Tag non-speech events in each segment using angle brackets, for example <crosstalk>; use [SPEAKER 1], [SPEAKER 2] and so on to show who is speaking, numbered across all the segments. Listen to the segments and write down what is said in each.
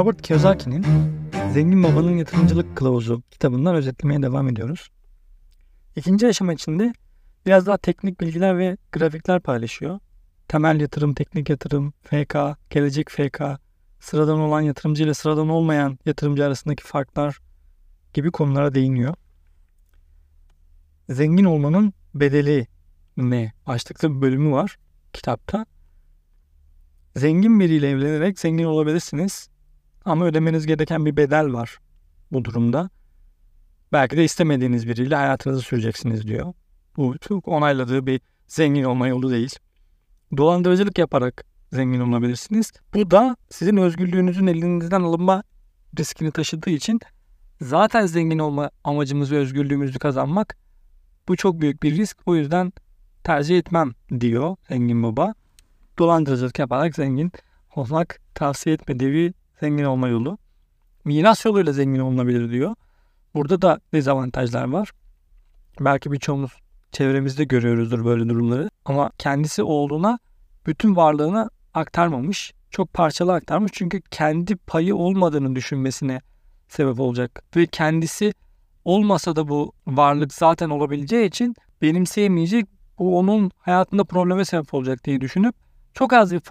[SPEAKER 1] Robert Kiyosaki'nin Zengin Babanın Yatırımcılık Kılavuzu kitabından özetlemeye devam ediyoruz. İkinci aşama içinde biraz daha teknik bilgiler ve grafikler paylaşıyor. Temel yatırım, teknik yatırım, FK, gelecek FK, sıradan olan yatırımcı ile sıradan olmayan yatırımcı arasındaki farklar gibi konulara değiniyor. Zengin olmanın bedeli ne? Başlıklı bir bölümü var kitapta. Zengin biriyle evlenerek zengin olabilirsiniz. Ama ödemeniz gereken bir bedel var bu durumda. Belki de istemediğiniz biriyle hayatınızı süreceksiniz diyor. Bu çok onayladığı bir zengin olma yolu değil. Dolandırıcılık yaparak zengin olabilirsiniz. Bu da sizin özgürlüğünüzün elinizden alınma riskini taşıdığı için zaten zengin olma amacımız ve özgürlüğümüzü kazanmak bu çok büyük bir risk. O yüzden tercih etmem diyor zengin baba. Dolandırıcılık yaparak zengin olmak tavsiye etmediği zengin olma yolu. Miras yoluyla zengin olunabilir diyor. Burada da dezavantajlar var. Belki birçoğumuz çevremizde görüyoruzdur böyle durumları. Ama kendisi olduğuna bütün varlığını aktarmamış. Çok parçalı aktarmış. Çünkü kendi payı olmadığını düşünmesine sebep olacak. Ve kendisi olmasa da bu varlık zaten olabileceği için benimseyemeyecek. Bu onun hayatında probleme sebep olacak diye düşünüp çok az bir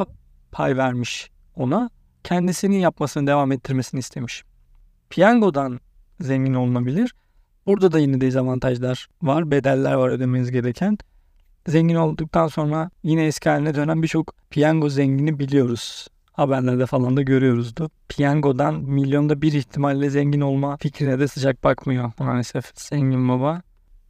[SPEAKER 1] pay vermiş ona. Kendisinin yapmasını devam ettirmesini istemiş. Piyangodan zengin olunabilir. Burada da yine dezavantajlar var. Bedeller var ödemeniz gereken. Zengin olduktan sonra yine eski haline dönen birçok piyango zengini biliyoruz. Haberlerde falan da görüyoruzdu. Piyangodan milyonda bir ihtimalle zengin olma fikrine de sıcak bakmıyor maalesef zengin baba.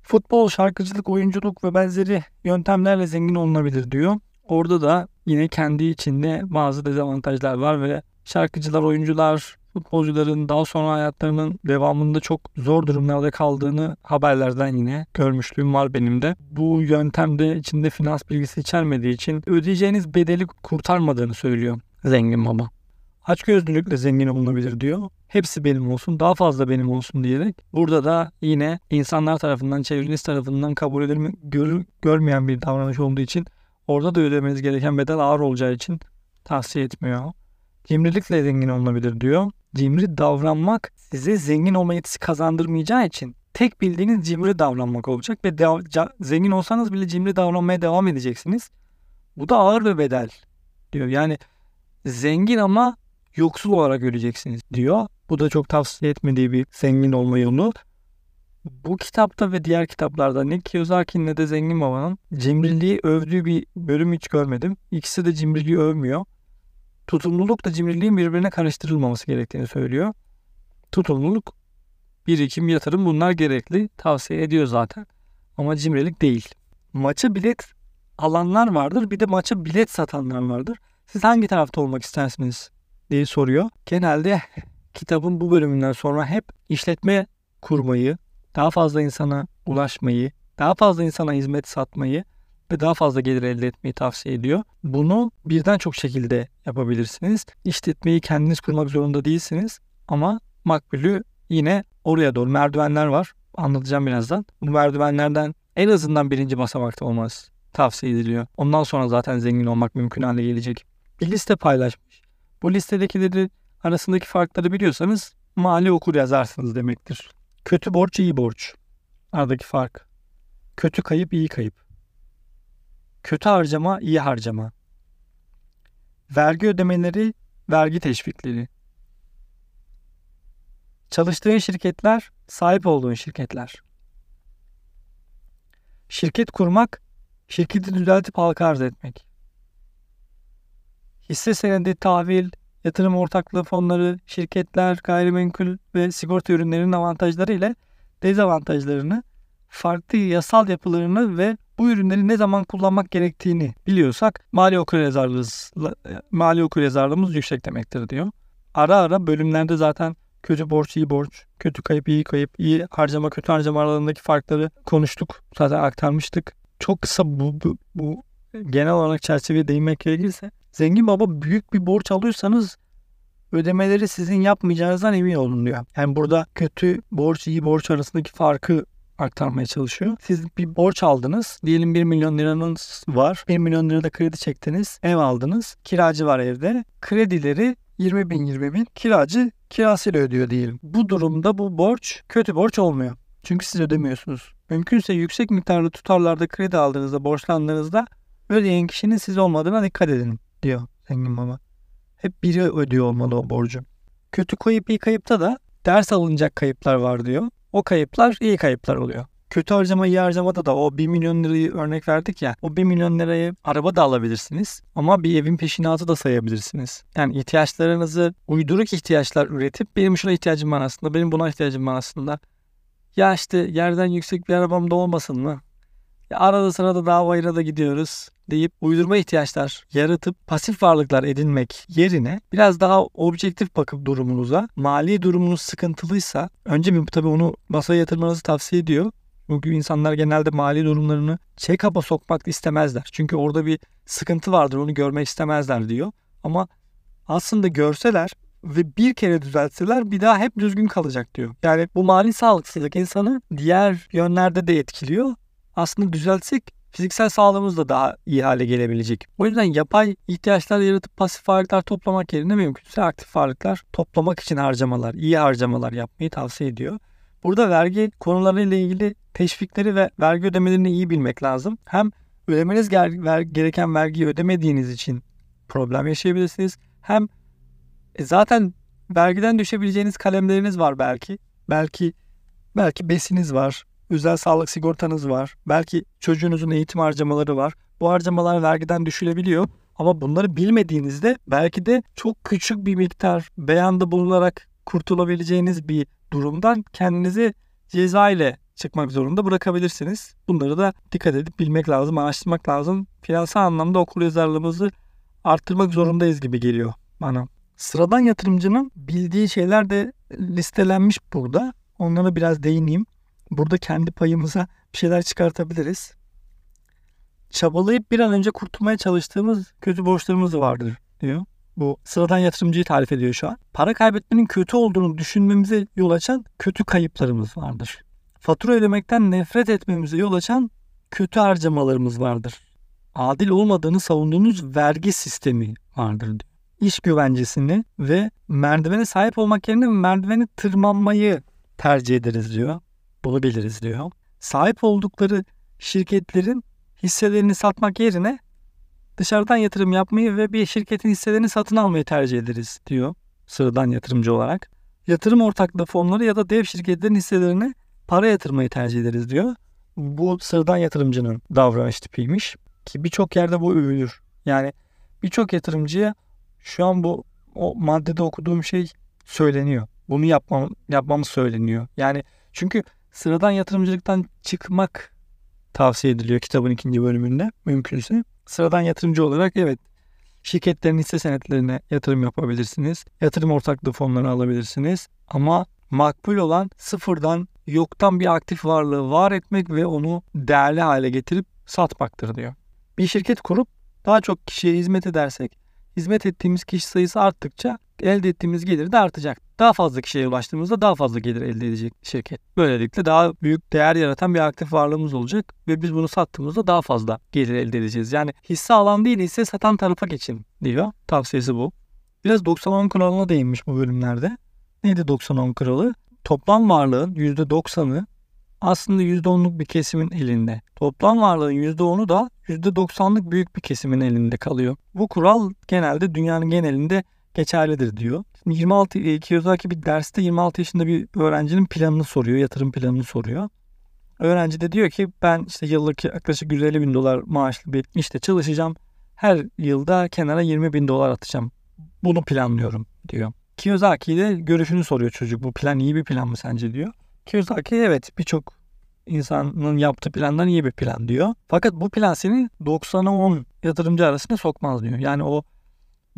[SPEAKER 1] Futbol, şarkıcılık, oyunculuk ve benzeri yöntemlerle zengin olunabilir diyor. Orada da yine kendi içinde bazı dezavantajlar var ve şarkıcılar, oyuncular, futbolcuların daha sonra hayatlarının devamında çok zor durumlarda kaldığını haberlerden yine görmüşlüğüm var benim de. Bu yöntemde içinde finans bilgisi içermediği için ödeyeceğiniz bedeli kurtarmadığını söylüyor zengin baba. Açgözlülükle zengin olunabilir diyor. Hepsi benim olsun, daha fazla benim olsun diyerek. Burada da yine insanlar tarafından, çevreniz tarafından kabul edilme, gör, görmeyen bir davranış olduğu için orada da ödemeniz gereken bedel ağır olacağı için tavsiye etmiyor. Cimrilikle zengin olunabilir diyor. Cimri davranmak size zengin olma yetisi kazandırmayacağı için tek bildiğiniz cimri davranmak olacak ve de- zengin olsanız bile cimri davranmaya devam edeceksiniz. Bu da ağır bir bedel diyor. Yani zengin ama yoksul olarak öleceksiniz diyor. Bu da çok tavsiye etmediği bir zengin olma yolu. Bu kitapta ve diğer kitaplarda ne Kiyosaki ne de Zengin Baba'nın cimriliği övdüğü bir bölüm hiç görmedim. İkisi de cimriliği övmüyor. Tutumlulukla cimriliğin birbirine karıştırılmaması gerektiğini söylüyor. Tutumluluk, birikim, yatırım bunlar gerekli. Tavsiye ediyor zaten. Ama cimrilik değil. Maça bilet alanlar vardır. Bir de maça bilet satanlar vardır. Siz hangi tarafta olmak istersiniz diye soruyor. Genelde <laughs> kitabın bu bölümünden sonra hep işletme kurmayı, daha fazla insana ulaşmayı, daha fazla insana hizmet satmayı ve daha fazla gelir elde etmeyi tavsiye ediyor. Bunu birden çok şekilde yapabilirsiniz. İşletmeyi kendiniz kurmak zorunda değilsiniz ama makbulü yine oraya doğru merdivenler var. Anlatacağım birazdan. Bu merdivenlerden en azından birinci basamakta olmaz tavsiye ediliyor. Ondan sonra zaten zengin olmak mümkün hale gelecek. Bir liste paylaşmış. Bu listedekileri arasındaki farkları biliyorsanız mali okur yazarsınız demektir. Kötü borç, iyi borç. Aradaki fark. Kötü kayıp, iyi kayıp. Kötü harcama, iyi harcama. Vergi ödemeleri, vergi teşvikleri. Çalıştığın şirketler, sahip olduğun şirketler. Şirket kurmak, şirketi düzeltip halka arz etmek. Hisse senedi, tahvil, yatırım ortaklığı fonları, şirketler, gayrimenkul ve sigorta ürünlerinin avantajları ile dezavantajlarını, farklı yasal yapılarını ve bu ürünleri ne zaman kullanmak gerektiğini biliyorsak mali okuryazarlığımız, mali okuryazarlığımız yüksek demektir diyor. Ara ara bölümlerde zaten kötü borç, iyi borç, kötü kayıp, iyi kayıp, iyi harcama, kötü harcama aralarındaki farkları konuştuk. Zaten aktarmıştık. Çok kısa bu, bu, bu genel olarak çerçeveye değinmek gerekirse zengin baba büyük bir borç alıyorsanız ödemeleri sizin yapmayacağınızdan emin olun diyor. Yani burada kötü borç iyi borç arasındaki farkı aktarmaya çalışıyor. Siz bir borç aldınız. Diyelim 1 milyon liranız var. 1 milyon lirada kredi çektiniz. Ev aldınız. Kiracı var evde. Kredileri 20 bin 20 bin kiracı kirasıyla ödüyor diyelim. Bu durumda bu borç kötü borç olmuyor. Çünkü siz ödemiyorsunuz. Mümkünse yüksek miktarlı tutarlarda kredi aldığınızda, borçlandığınızda ödeyen kişinin siz olmadığına dikkat edin diyor zengin baba. Hep biri ödüyor olmalı o borcu. Kötü kayıp iyi kayıpta da ders alınacak kayıplar var diyor. O kayıplar iyi kayıplar oluyor. Kötü harcama iyi harcamada da o 1 milyon lirayı örnek verdik ya. O 1 milyon lirayı araba da alabilirsiniz. Ama bir evin peşinatı da sayabilirsiniz. Yani ihtiyaçlarınızı uyduruk ihtiyaçlar üretip benim şuna ihtiyacım var aslında. Benim buna ihtiyacım var aslında. Ya işte yerden yüksek bir arabam da olmasın mı? Ya arada sırada dağ bayıra da gidiyoruz deyip uydurma ihtiyaçlar yaratıp pasif varlıklar edinmek yerine biraz daha objektif bakıp durumunuza mali durumunuz sıkıntılıysa önce bir tabii onu masaya yatırmanızı tavsiye ediyor. Çünkü insanlar genelde mali durumlarını check-up'a sokmak istemezler. Çünkü orada bir sıkıntı vardır onu görmek istemezler diyor. Ama aslında görseler ve bir kere düzeltseler bir daha hep düzgün kalacak diyor. Yani bu mali sağlıksızlık insanı diğer yönlerde de etkiliyor. Aslında düzeltsek fiziksel sağlığımız da daha iyi hale gelebilecek. O yüzden yapay ihtiyaçlar yaratıp pasif varlıklar toplamak yerine mümkünse aktif varlıklar toplamak için harcamalar, iyi harcamalar yapmayı tavsiye ediyor. Burada vergi konularıyla ilgili teşvikleri ve vergi ödemelerini iyi bilmek lazım. Hem ödemeniz gereken vergiyi ödemediğiniz için problem yaşayabilirsiniz. Hem e zaten vergiden düşebileceğiniz kalemleriniz var belki. Belki belki besiniz var. Özel sağlık sigortanız var. Belki çocuğunuzun eğitim harcamaları var. Bu harcamalar vergiden düşülebiliyor. Ama bunları bilmediğinizde belki de çok küçük bir miktar beyanda bulunarak kurtulabileceğiniz bir durumdan kendinizi ceza ile çıkmak zorunda bırakabilirsiniz. Bunları da dikkat edip bilmek lazım, araştırmak lazım. Finansal anlamda okul yazarlığımızı arttırmak zorundayız gibi geliyor bana. Sıradan yatırımcının bildiği şeyler de listelenmiş burada. Onlara biraz değineyim. Burada kendi payımıza bir şeyler çıkartabiliriz. Çabalayıp bir an önce kurtulmaya çalıştığımız kötü borçlarımız vardır diyor. Bu sıradan yatırımcıyı tarif ediyor şu an. Para kaybetmenin kötü olduğunu düşünmemize yol açan kötü kayıplarımız vardır. Fatura ödemekten nefret etmemize yol açan kötü harcamalarımız vardır. Adil olmadığını savunduğunuz vergi sistemi vardır diyor. İş güvencesini ve merdivene sahip olmak yerine merdiveni tırmanmayı tercih ederiz diyor. Bunu biliriz diyor. Sahip oldukları şirketlerin hisselerini satmak yerine dışarıdan yatırım yapmayı ve bir şirketin hisselerini satın almayı tercih ederiz diyor sıradan yatırımcı olarak. Yatırım ortaklığı fonları ya da dev şirketlerin hisselerini para yatırmayı tercih ederiz diyor. Bu sıradan yatırımcının davranış tipiymiş ki birçok yerde bu övülür. Yani birçok yatırımcıya şu an bu o maddede okuduğum şey söyleniyor. Bunu yapmam yapmamız söyleniyor. Yani çünkü sıradan yatırımcılıktan çıkmak tavsiye ediliyor kitabın ikinci bölümünde mümkünse. Sıradan yatırımcı olarak evet şirketlerin hisse senetlerine yatırım yapabilirsiniz. Yatırım ortaklığı fonları alabilirsiniz. Ama makbul olan sıfırdan yoktan bir aktif varlığı var etmek ve onu değerli hale getirip satmaktır diyor. Bir şirket kurup daha çok kişiye hizmet edersek, hizmet ettiğimiz kişi sayısı arttıkça elde ettiğimiz gelir de artacak. Daha fazla kişiye ulaştığımızda daha fazla gelir elde edecek şirket. Böylelikle daha büyük değer yaratan bir aktif varlığımız olacak ve biz bunu sattığımızda daha fazla gelir elde edeceğiz. Yani hisse alan değil hisse satan tarafa geçin diyor. Tavsiyesi bu. Biraz 90-10 kuralına değinmiş bu bölümlerde. Neydi 90-10 kuralı? Toplam varlığın %90'ı aslında %10'luk bir kesimin elinde. Toplam varlığın %10'u da %90'lık büyük bir kesimin elinde kalıyor. Bu kural genelde dünyanın genelinde geçerlidir diyor. 26 Kiyosaki bir derste 26 yaşında bir öğrencinin planını soruyor, yatırım planını soruyor. Öğrenci de diyor ki ben işte yıllık yaklaşık 150 bin dolar maaşlı bir işte çalışacağım. Her yılda kenara 20 bin dolar atacağım. Bunu planlıyorum diyor. Kiyosaki de görüşünü soruyor çocuk. Bu plan iyi bir plan mı sence diyor. Kiyosaki evet birçok insanın yaptığı plandan iyi bir plan diyor. Fakat bu plan seni 90'a 10 yatırımcı arasında sokmaz diyor. Yani o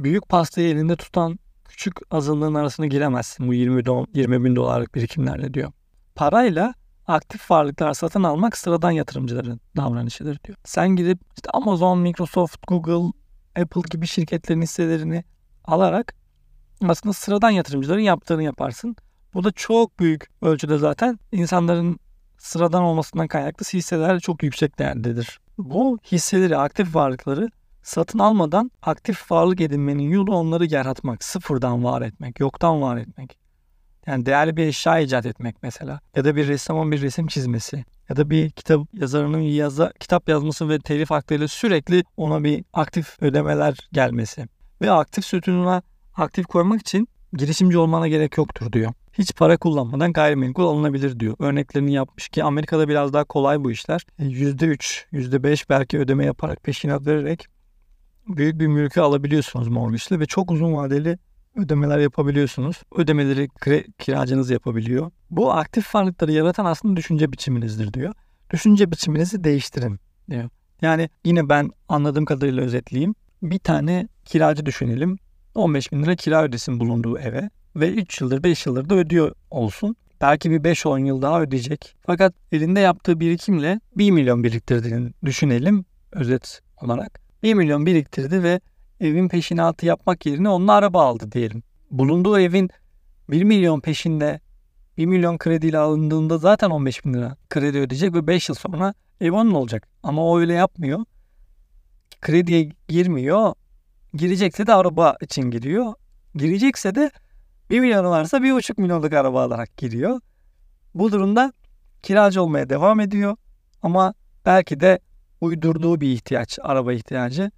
[SPEAKER 1] büyük pastayı elinde tutan küçük azınlığın arasına giremezsin bu 20, do- 20 bin dolarlık birikimlerle diyor. Parayla aktif varlıklar satın almak sıradan yatırımcıların davranışıdır diyor. Sen gidip işte Amazon, Microsoft, Google, Apple gibi şirketlerin hisselerini alarak aslında sıradan yatırımcıların yaptığını yaparsın. Bu da çok büyük ölçüde zaten insanların sıradan olmasından kaynaklı hisseler çok yüksek değerdedir. Bu hisseleri, aktif varlıkları Satın almadan aktif varlık edinmenin yolu onları yaratmak, sıfırdan var etmek, yoktan var etmek. Yani değerli bir eşya icat etmek mesela. Ya da bir ressamın bir resim çizmesi. Ya da bir kitap yazarının yaza, kitap yazması ve telif haklarıyla sürekli ona bir aktif ödemeler gelmesi. Ve aktif sütununa aktif koymak için girişimci olmana gerek yoktur diyor. Hiç para kullanmadan gayrimenkul alınabilir diyor. Örneklerini yapmış ki Amerika'da biraz daha kolay bu işler. %3, e, %5 belki ödeme yaparak peşinat vererek büyük bir mülkü alabiliyorsunuz mortgage'le ve çok uzun vadeli ödemeler yapabiliyorsunuz. Ödemeleri kiracınız yapabiliyor. Bu aktif varlıkları yaratan aslında düşünce biçiminizdir diyor. Düşünce biçiminizi değiştirin diyor. Yani yine ben anladığım kadarıyla özetleyeyim. Bir tane kiracı düşünelim. 15 bin lira kira ödesin bulunduğu eve ve 3 yıldır 5 yıldır da ödüyor olsun. Belki bir 5-10 yıl daha ödeyecek. Fakat elinde yaptığı birikimle 1 milyon biriktirdiğini düşünelim özet olarak. 1 milyon biriktirdi ve evin peşinatı yapmak yerine onunla araba aldı diyelim. Bulunduğu evin 1 milyon peşinde 1 milyon krediyle alındığında zaten 15 bin lira kredi ödeyecek ve 5 yıl sonra ev onun olacak. Ama o öyle yapmıyor. Krediye girmiyor. Girecekse de araba için giriyor. Girecekse de 1 milyonu varsa 1,5 milyonluk araba alarak giriyor. Bu durumda kiracı olmaya devam ediyor. Ama belki de uydurduğu bir ihtiyaç, araba ihtiyacı.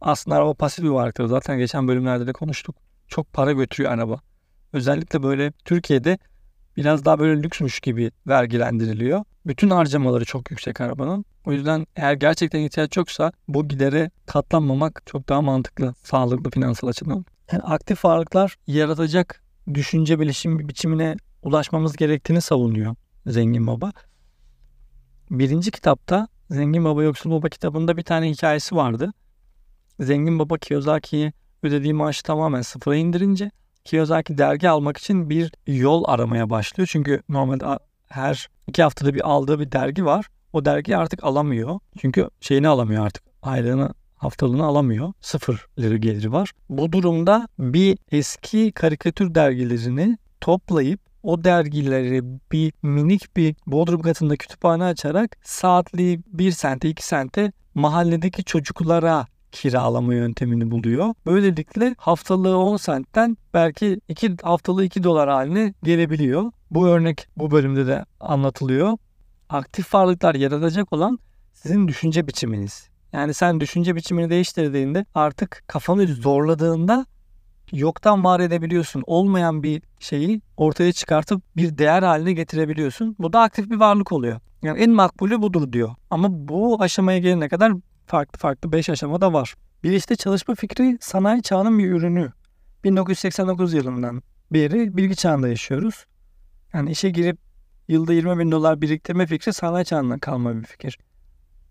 [SPEAKER 1] Aslında araba pasif bir varlıktır. Zaten geçen bölümlerde de konuştuk. Çok para götürüyor araba. Özellikle böyle Türkiye'de biraz daha böyle lüksmüş gibi vergilendiriliyor. Bütün harcamaları çok yüksek arabanın. O yüzden eğer gerçekten ihtiyaç yoksa bu gidere katlanmamak çok daha mantıklı, sağlıklı finansal açıdan. Yani aktif varlıklar yaratacak düşünce bilişim biçimine ulaşmamız gerektiğini savunuyor Zengin Baba. Birinci kitapta Zengin Baba Yoksul Baba kitabında bir tane hikayesi vardı. Zengin Baba Kiyosaki'ye ödediği maaşı tamamen sıfıra indirince Kiyosaki dergi almak için bir yol aramaya başlıyor. Çünkü normalde her iki haftada bir aldığı bir dergi var. O dergiyi artık alamıyor. Çünkü şeyini alamıyor artık. Aylığını haftalığını alamıyor. Sıfır lira geliri var. Bu durumda bir eski karikatür dergilerini toplayıp o dergileri bir minik bir Bodrum katında kütüphane açarak saatli 1 sente 2 sente mahalledeki çocuklara kiralama yöntemini buluyor. Böylelikle haftalığı 10 sentten belki 2 haftalığı 2 dolar haline gelebiliyor. Bu örnek bu bölümde de anlatılıyor. Aktif varlıklar yaratacak olan sizin düşünce biçiminiz. Yani sen düşünce biçimini değiştirdiğinde artık kafanı zorladığında yoktan var edebiliyorsun. Olmayan bir şeyi ortaya çıkartıp bir değer haline getirebiliyorsun. Bu da aktif bir varlık oluyor. Yani en makbulü budur diyor. Ama bu aşamaya gelene kadar farklı farklı 5 aşama da var. Bir işte çalışma fikri sanayi çağının bir ürünü. 1989 yılından beri bilgi çağında yaşıyoruz. Yani işe girip yılda 20 bin dolar biriktirme fikri sanayi çağından kalma bir fikir.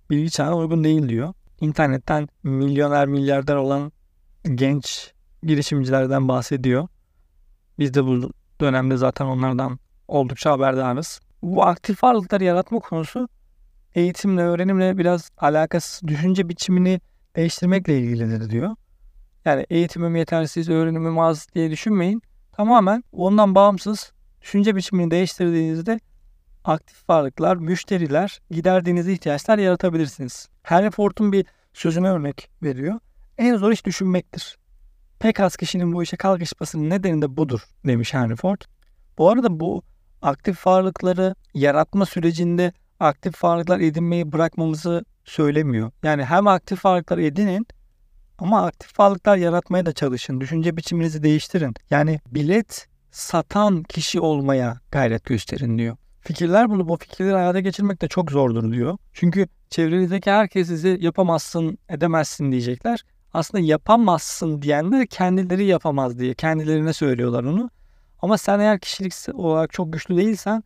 [SPEAKER 1] Bilgi çağına uygun değil diyor. İnternetten milyoner milyarder olan genç girişimcilerden bahsediyor. Biz de bu dönemde zaten onlardan oldukça haberdarız. Bu aktif varlıkları yaratma konusu eğitimle, öğrenimle biraz alakasız düşünce biçimini değiştirmekle ilgilidir diyor. Yani eğitimim yetersiz, öğrenimim az diye düşünmeyin. Tamamen ondan bağımsız düşünce biçimini değiştirdiğinizde aktif varlıklar, müşteriler, giderdiğiniz ihtiyaçlar yaratabilirsiniz. Henry Ford'un bir sözüne örnek veriyor. En zor iş düşünmektir. Pek az kişinin bu işe kalkışmasının nedeni de budur demiş Henry Ford. Bu arada bu aktif varlıkları yaratma sürecinde aktif varlıklar edinmeyi bırakmamızı söylemiyor. Yani hem aktif varlıklar edinin ama aktif varlıklar yaratmaya da çalışın. Düşünce biçiminizi değiştirin. Yani bilet satan kişi olmaya gayret gösterin diyor. Fikirler bunu bu fikirleri hayata geçirmek de çok zordur diyor. Çünkü çevrenizdeki herkes sizi yapamazsın, edemezsin diyecekler. Aslında yapamazsın diyenler kendileri yapamaz diye kendilerine söylüyorlar onu. Ama sen eğer kişilik olarak çok güçlü değilsen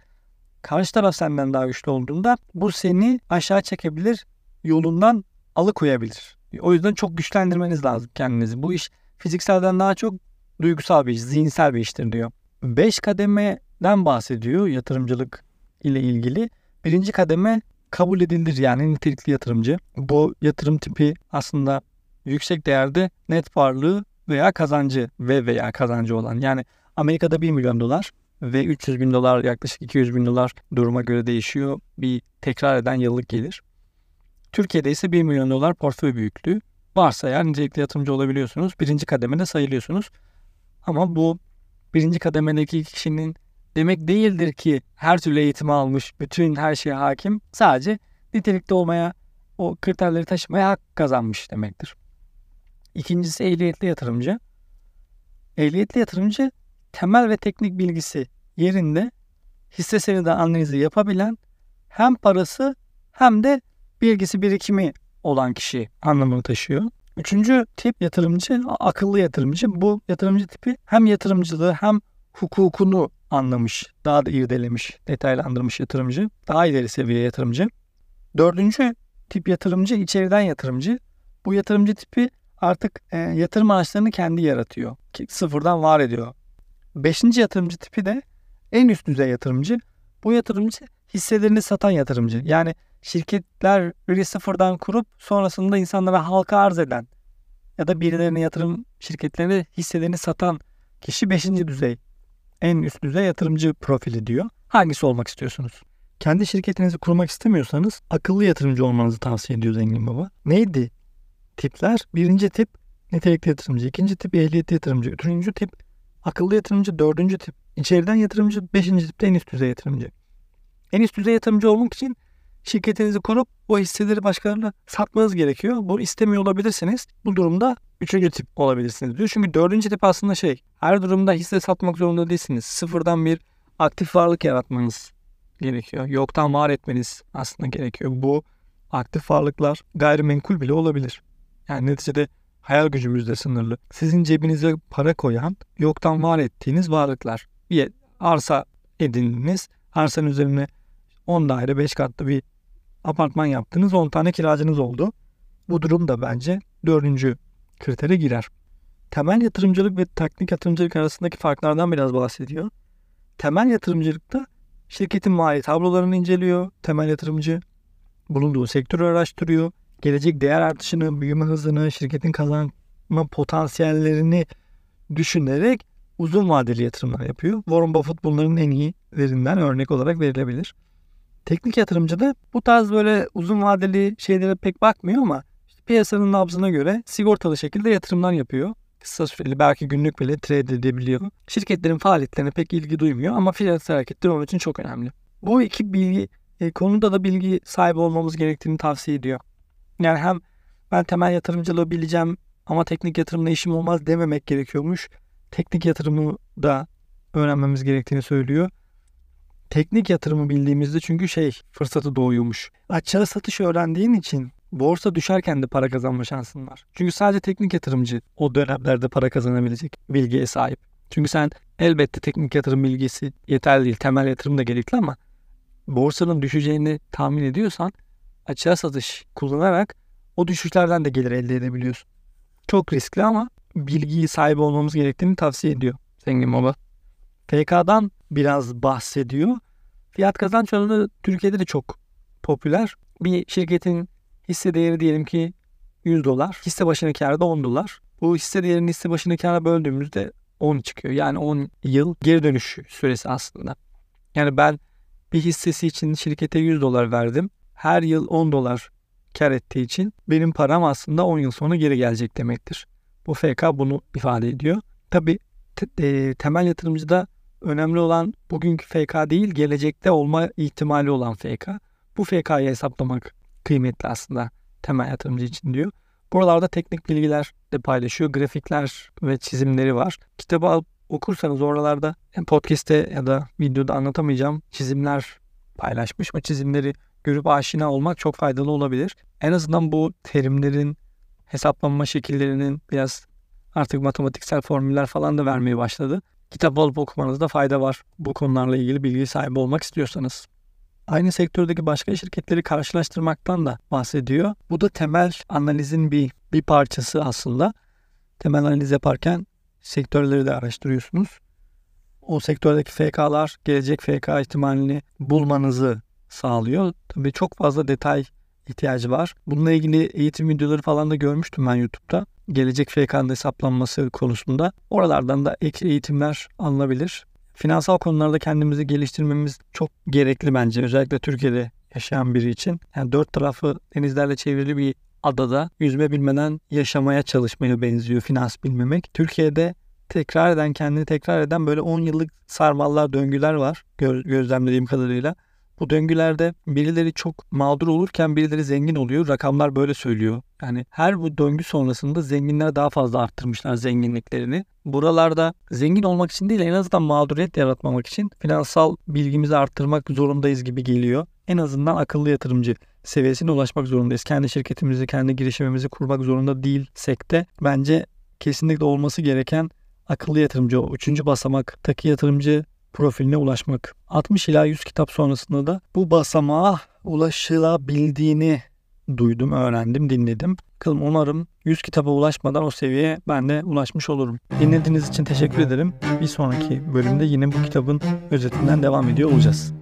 [SPEAKER 1] karşı taraf senden daha güçlü olduğunda bu seni aşağı çekebilir, yolundan alıkoyabilir. O yüzden çok güçlendirmeniz lazım kendinizi. Bu iş fizikselden daha çok duygusal bir iş, zihinsel bir iştir diyor. Beş kademeden bahsediyor yatırımcılık ile ilgili. Birinci kademe kabul edilir yani nitelikli yatırımcı. Bu yatırım tipi aslında yüksek değerde net varlığı veya kazancı ve veya kazancı olan. Yani Amerika'da 1 milyon dolar ve 300 bin dolar yaklaşık 200 bin dolar duruma göre değişiyor. Bir tekrar eden yıllık gelir. Türkiye'de ise 1 milyon dolar portföy büyüklüğü varsa eğer nitelikli yatırımcı olabiliyorsunuz. Birinci kademede sayılıyorsunuz. Ama bu birinci kademedeki kişinin demek değildir ki her türlü eğitimi almış, bütün her şeye hakim. Sadece nitelikli olmaya, o kriterleri taşımaya hak kazanmış demektir. İkincisi ehliyetli yatırımcı. Ehliyetli yatırımcı temel ve teknik bilgisi yerinde hisse senedi analizi yapabilen hem parası hem de bilgisi birikimi olan kişi anlamını taşıyor. Üçüncü tip yatırımcı akıllı yatırımcı. Bu yatırımcı tipi hem yatırımcılığı hem hukukunu anlamış, daha da irdelemiş, detaylandırmış yatırımcı. Daha ileri seviye yatırımcı. Dördüncü tip yatırımcı içeriden yatırımcı. Bu yatırımcı tipi artık e, yatırım araçlarını kendi yaratıyor. Sıfırdan var ediyor. Beşinci yatırımcı tipi de en üst düzey yatırımcı. Bu yatırımcı hisselerini satan yatırımcı. Yani şirketleri sıfırdan kurup sonrasında insanlara halka arz eden ya da birilerine yatırım şirketlerine hisselerini satan kişi beşinci düzey. En üst düzey yatırımcı profili diyor. Hangisi olmak istiyorsunuz? Kendi şirketinizi kurmak istemiyorsanız akıllı yatırımcı olmanızı tavsiye ediyor Zengin Baba. Neydi tipler? Birinci tip nitelikli yatırımcı, ikinci tip ehliyetli yatırımcı, üçüncü tip akıllı yatırımcı, dördüncü tip içeriden yatırımcı, beşinci tip de en üst düzey yatırımcı. En üst düzey yatırımcı olmak için şirketinizi kurup o hisseleri başkalarına satmanız gerekiyor. Bu istemiyor olabilirsiniz. Bu durumda üçüncü tip olabilirsiniz diyor. Çünkü dördüncü tip aslında şey her durumda hisse satmak zorunda değilsiniz. Sıfırdan bir aktif varlık yaratmanız gerekiyor. Yoktan var etmeniz aslında gerekiyor. Bu aktif varlıklar gayrimenkul bile olabilir. Yani neticede hayal gücümüz de sınırlı. Sizin cebinize para koyan, yoktan var ettiğiniz varlıklar. Bir arsa edindiniz. Arsanın üzerine 10 daire 5 katlı bir apartman yaptınız. 10 tane kiracınız oldu. Bu durum da bence dördüncü kritere girer. Temel yatırımcılık ve teknik yatırımcılık arasındaki farklardan biraz bahsediyor. Temel yatırımcılıkta şirketin mali tablolarını inceliyor. Temel yatırımcı bulunduğu sektörü araştırıyor. Gelecek değer artışını, büyüme hızını, şirketin kazanma potansiyellerini düşünerek uzun vadeli yatırımlar yapıyor. Warren Buffett bunların en iyilerinden örnek olarak verilebilir. Teknik yatırımcı da bu tarz böyle uzun vadeli şeylere pek bakmıyor ama işte piyasanın nabzına göre sigortalı şekilde yatırımlar yapıyor. Kısa süreli belki günlük bile trade edebiliyor. Şirketlerin faaliyetlerine pek ilgi duymuyor ama finansal hareketler onun için çok önemli. Bu iki bilgi e, konuda da bilgi sahibi olmamız gerektiğini tavsiye ediyor. Yani hem ben temel yatırımcılığı bileceğim ama teknik yatırımla işim olmaz dememek gerekiyormuş. Teknik yatırımı da öğrenmemiz gerektiğini söylüyor. Teknik yatırımı bildiğimizde çünkü şey fırsatı doğuyormuş. Açığa satış öğrendiğin için borsa düşerken de para kazanma şansın var. Çünkü sadece teknik yatırımcı o dönemlerde para kazanabilecek bilgiye sahip. Çünkü sen elbette teknik yatırım bilgisi yeterli değil. Temel yatırım da gerekli ama borsanın düşeceğini tahmin ediyorsan açığa satış kullanarak o düşüşlerden de gelir elde edebiliyorsun. Çok riskli ama bilgiyi sahibi olmamız gerektiğini tavsiye ediyor Zengin Baba. FK'dan biraz bahsediyor. Fiyat kazanç oranı Türkiye'de de çok popüler. Bir şirketin hisse değeri diyelim ki 100 dolar. Hisse başına kârı da 10 dolar. Bu hisse değerini hisse başına kâra böldüğümüzde 10 çıkıyor. Yani 10 yıl geri dönüş süresi aslında. Yani ben bir hissesi için şirkete 100 dolar verdim. Her yıl 10 dolar kar ettiği için benim param aslında 10 yıl sonra geri gelecek demektir. Bu FK bunu ifade ediyor. Tabi te- e, temel yatırımcıda önemli olan bugünkü FK değil gelecekte olma ihtimali olan FK. Bu FK'yı hesaplamak kıymetli aslında temel yatırımcı için diyor. Buralarda teknik bilgiler de paylaşıyor. Grafikler ve çizimleri var. Kitabı alıp okursanız oralarda podcast'te ya da videoda anlatamayacağım çizimler paylaşmış. O çizimleri görüp aşina olmak çok faydalı olabilir. En azından bu terimlerin hesaplanma şekillerinin biraz artık matematiksel formüller falan da vermeye başladı. Kitap alıp okumanızda fayda var bu konularla ilgili bilgi sahibi olmak istiyorsanız. Aynı sektördeki başka şirketleri karşılaştırmaktan da bahsediyor. Bu da temel analizin bir bir parçası aslında. Temel analiz yaparken sektörleri de araştırıyorsunuz. O sektördeki FK'lar gelecek FK ihtimalini bulmanızı sağlıyor. Tabii çok fazla detay ihtiyacı var. Bununla ilgili eğitim videoları falan da görmüştüm ben YouTube'da. Gelecek FK'nın hesaplanması konusunda. Oralardan da ek eğitimler alınabilir. Finansal konularda kendimizi geliştirmemiz çok gerekli bence. Özellikle Türkiye'de yaşayan biri için. Yani dört tarafı denizlerle çevrili bir adada yüzme bilmeden yaşamaya çalışmaya benziyor finans bilmemek. Türkiye'de tekrar eden, kendini tekrar eden böyle 10 yıllık sarmallar, döngüler var gö- gözlemlediğim kadarıyla. Bu döngülerde birileri çok mağdur olurken birileri zengin oluyor. Rakamlar böyle söylüyor. Yani her bu döngü sonrasında zenginler daha fazla arttırmışlar zenginliklerini. Buralarda zengin olmak için değil en azından mağduriyet yaratmamak için finansal bilgimizi arttırmak zorundayız gibi geliyor. En azından akıllı yatırımcı seviyesine ulaşmak zorundayız. Kendi şirketimizi, kendi girişimimizi kurmak zorunda değilsek de bence kesinlikle olması gereken akıllı yatırımcı, o üçüncü basamaktaki yatırımcı profiline ulaşmak. 60 ila 100 kitap sonrasında da bu basamağa ulaşılabildiğini duydum, öğrendim, dinledim. Bakalım umarım 100 kitaba ulaşmadan o seviyeye ben de ulaşmış olurum. Dinlediğiniz için teşekkür ederim. Bir sonraki bölümde yine bu kitabın özetinden devam ediyor olacağız.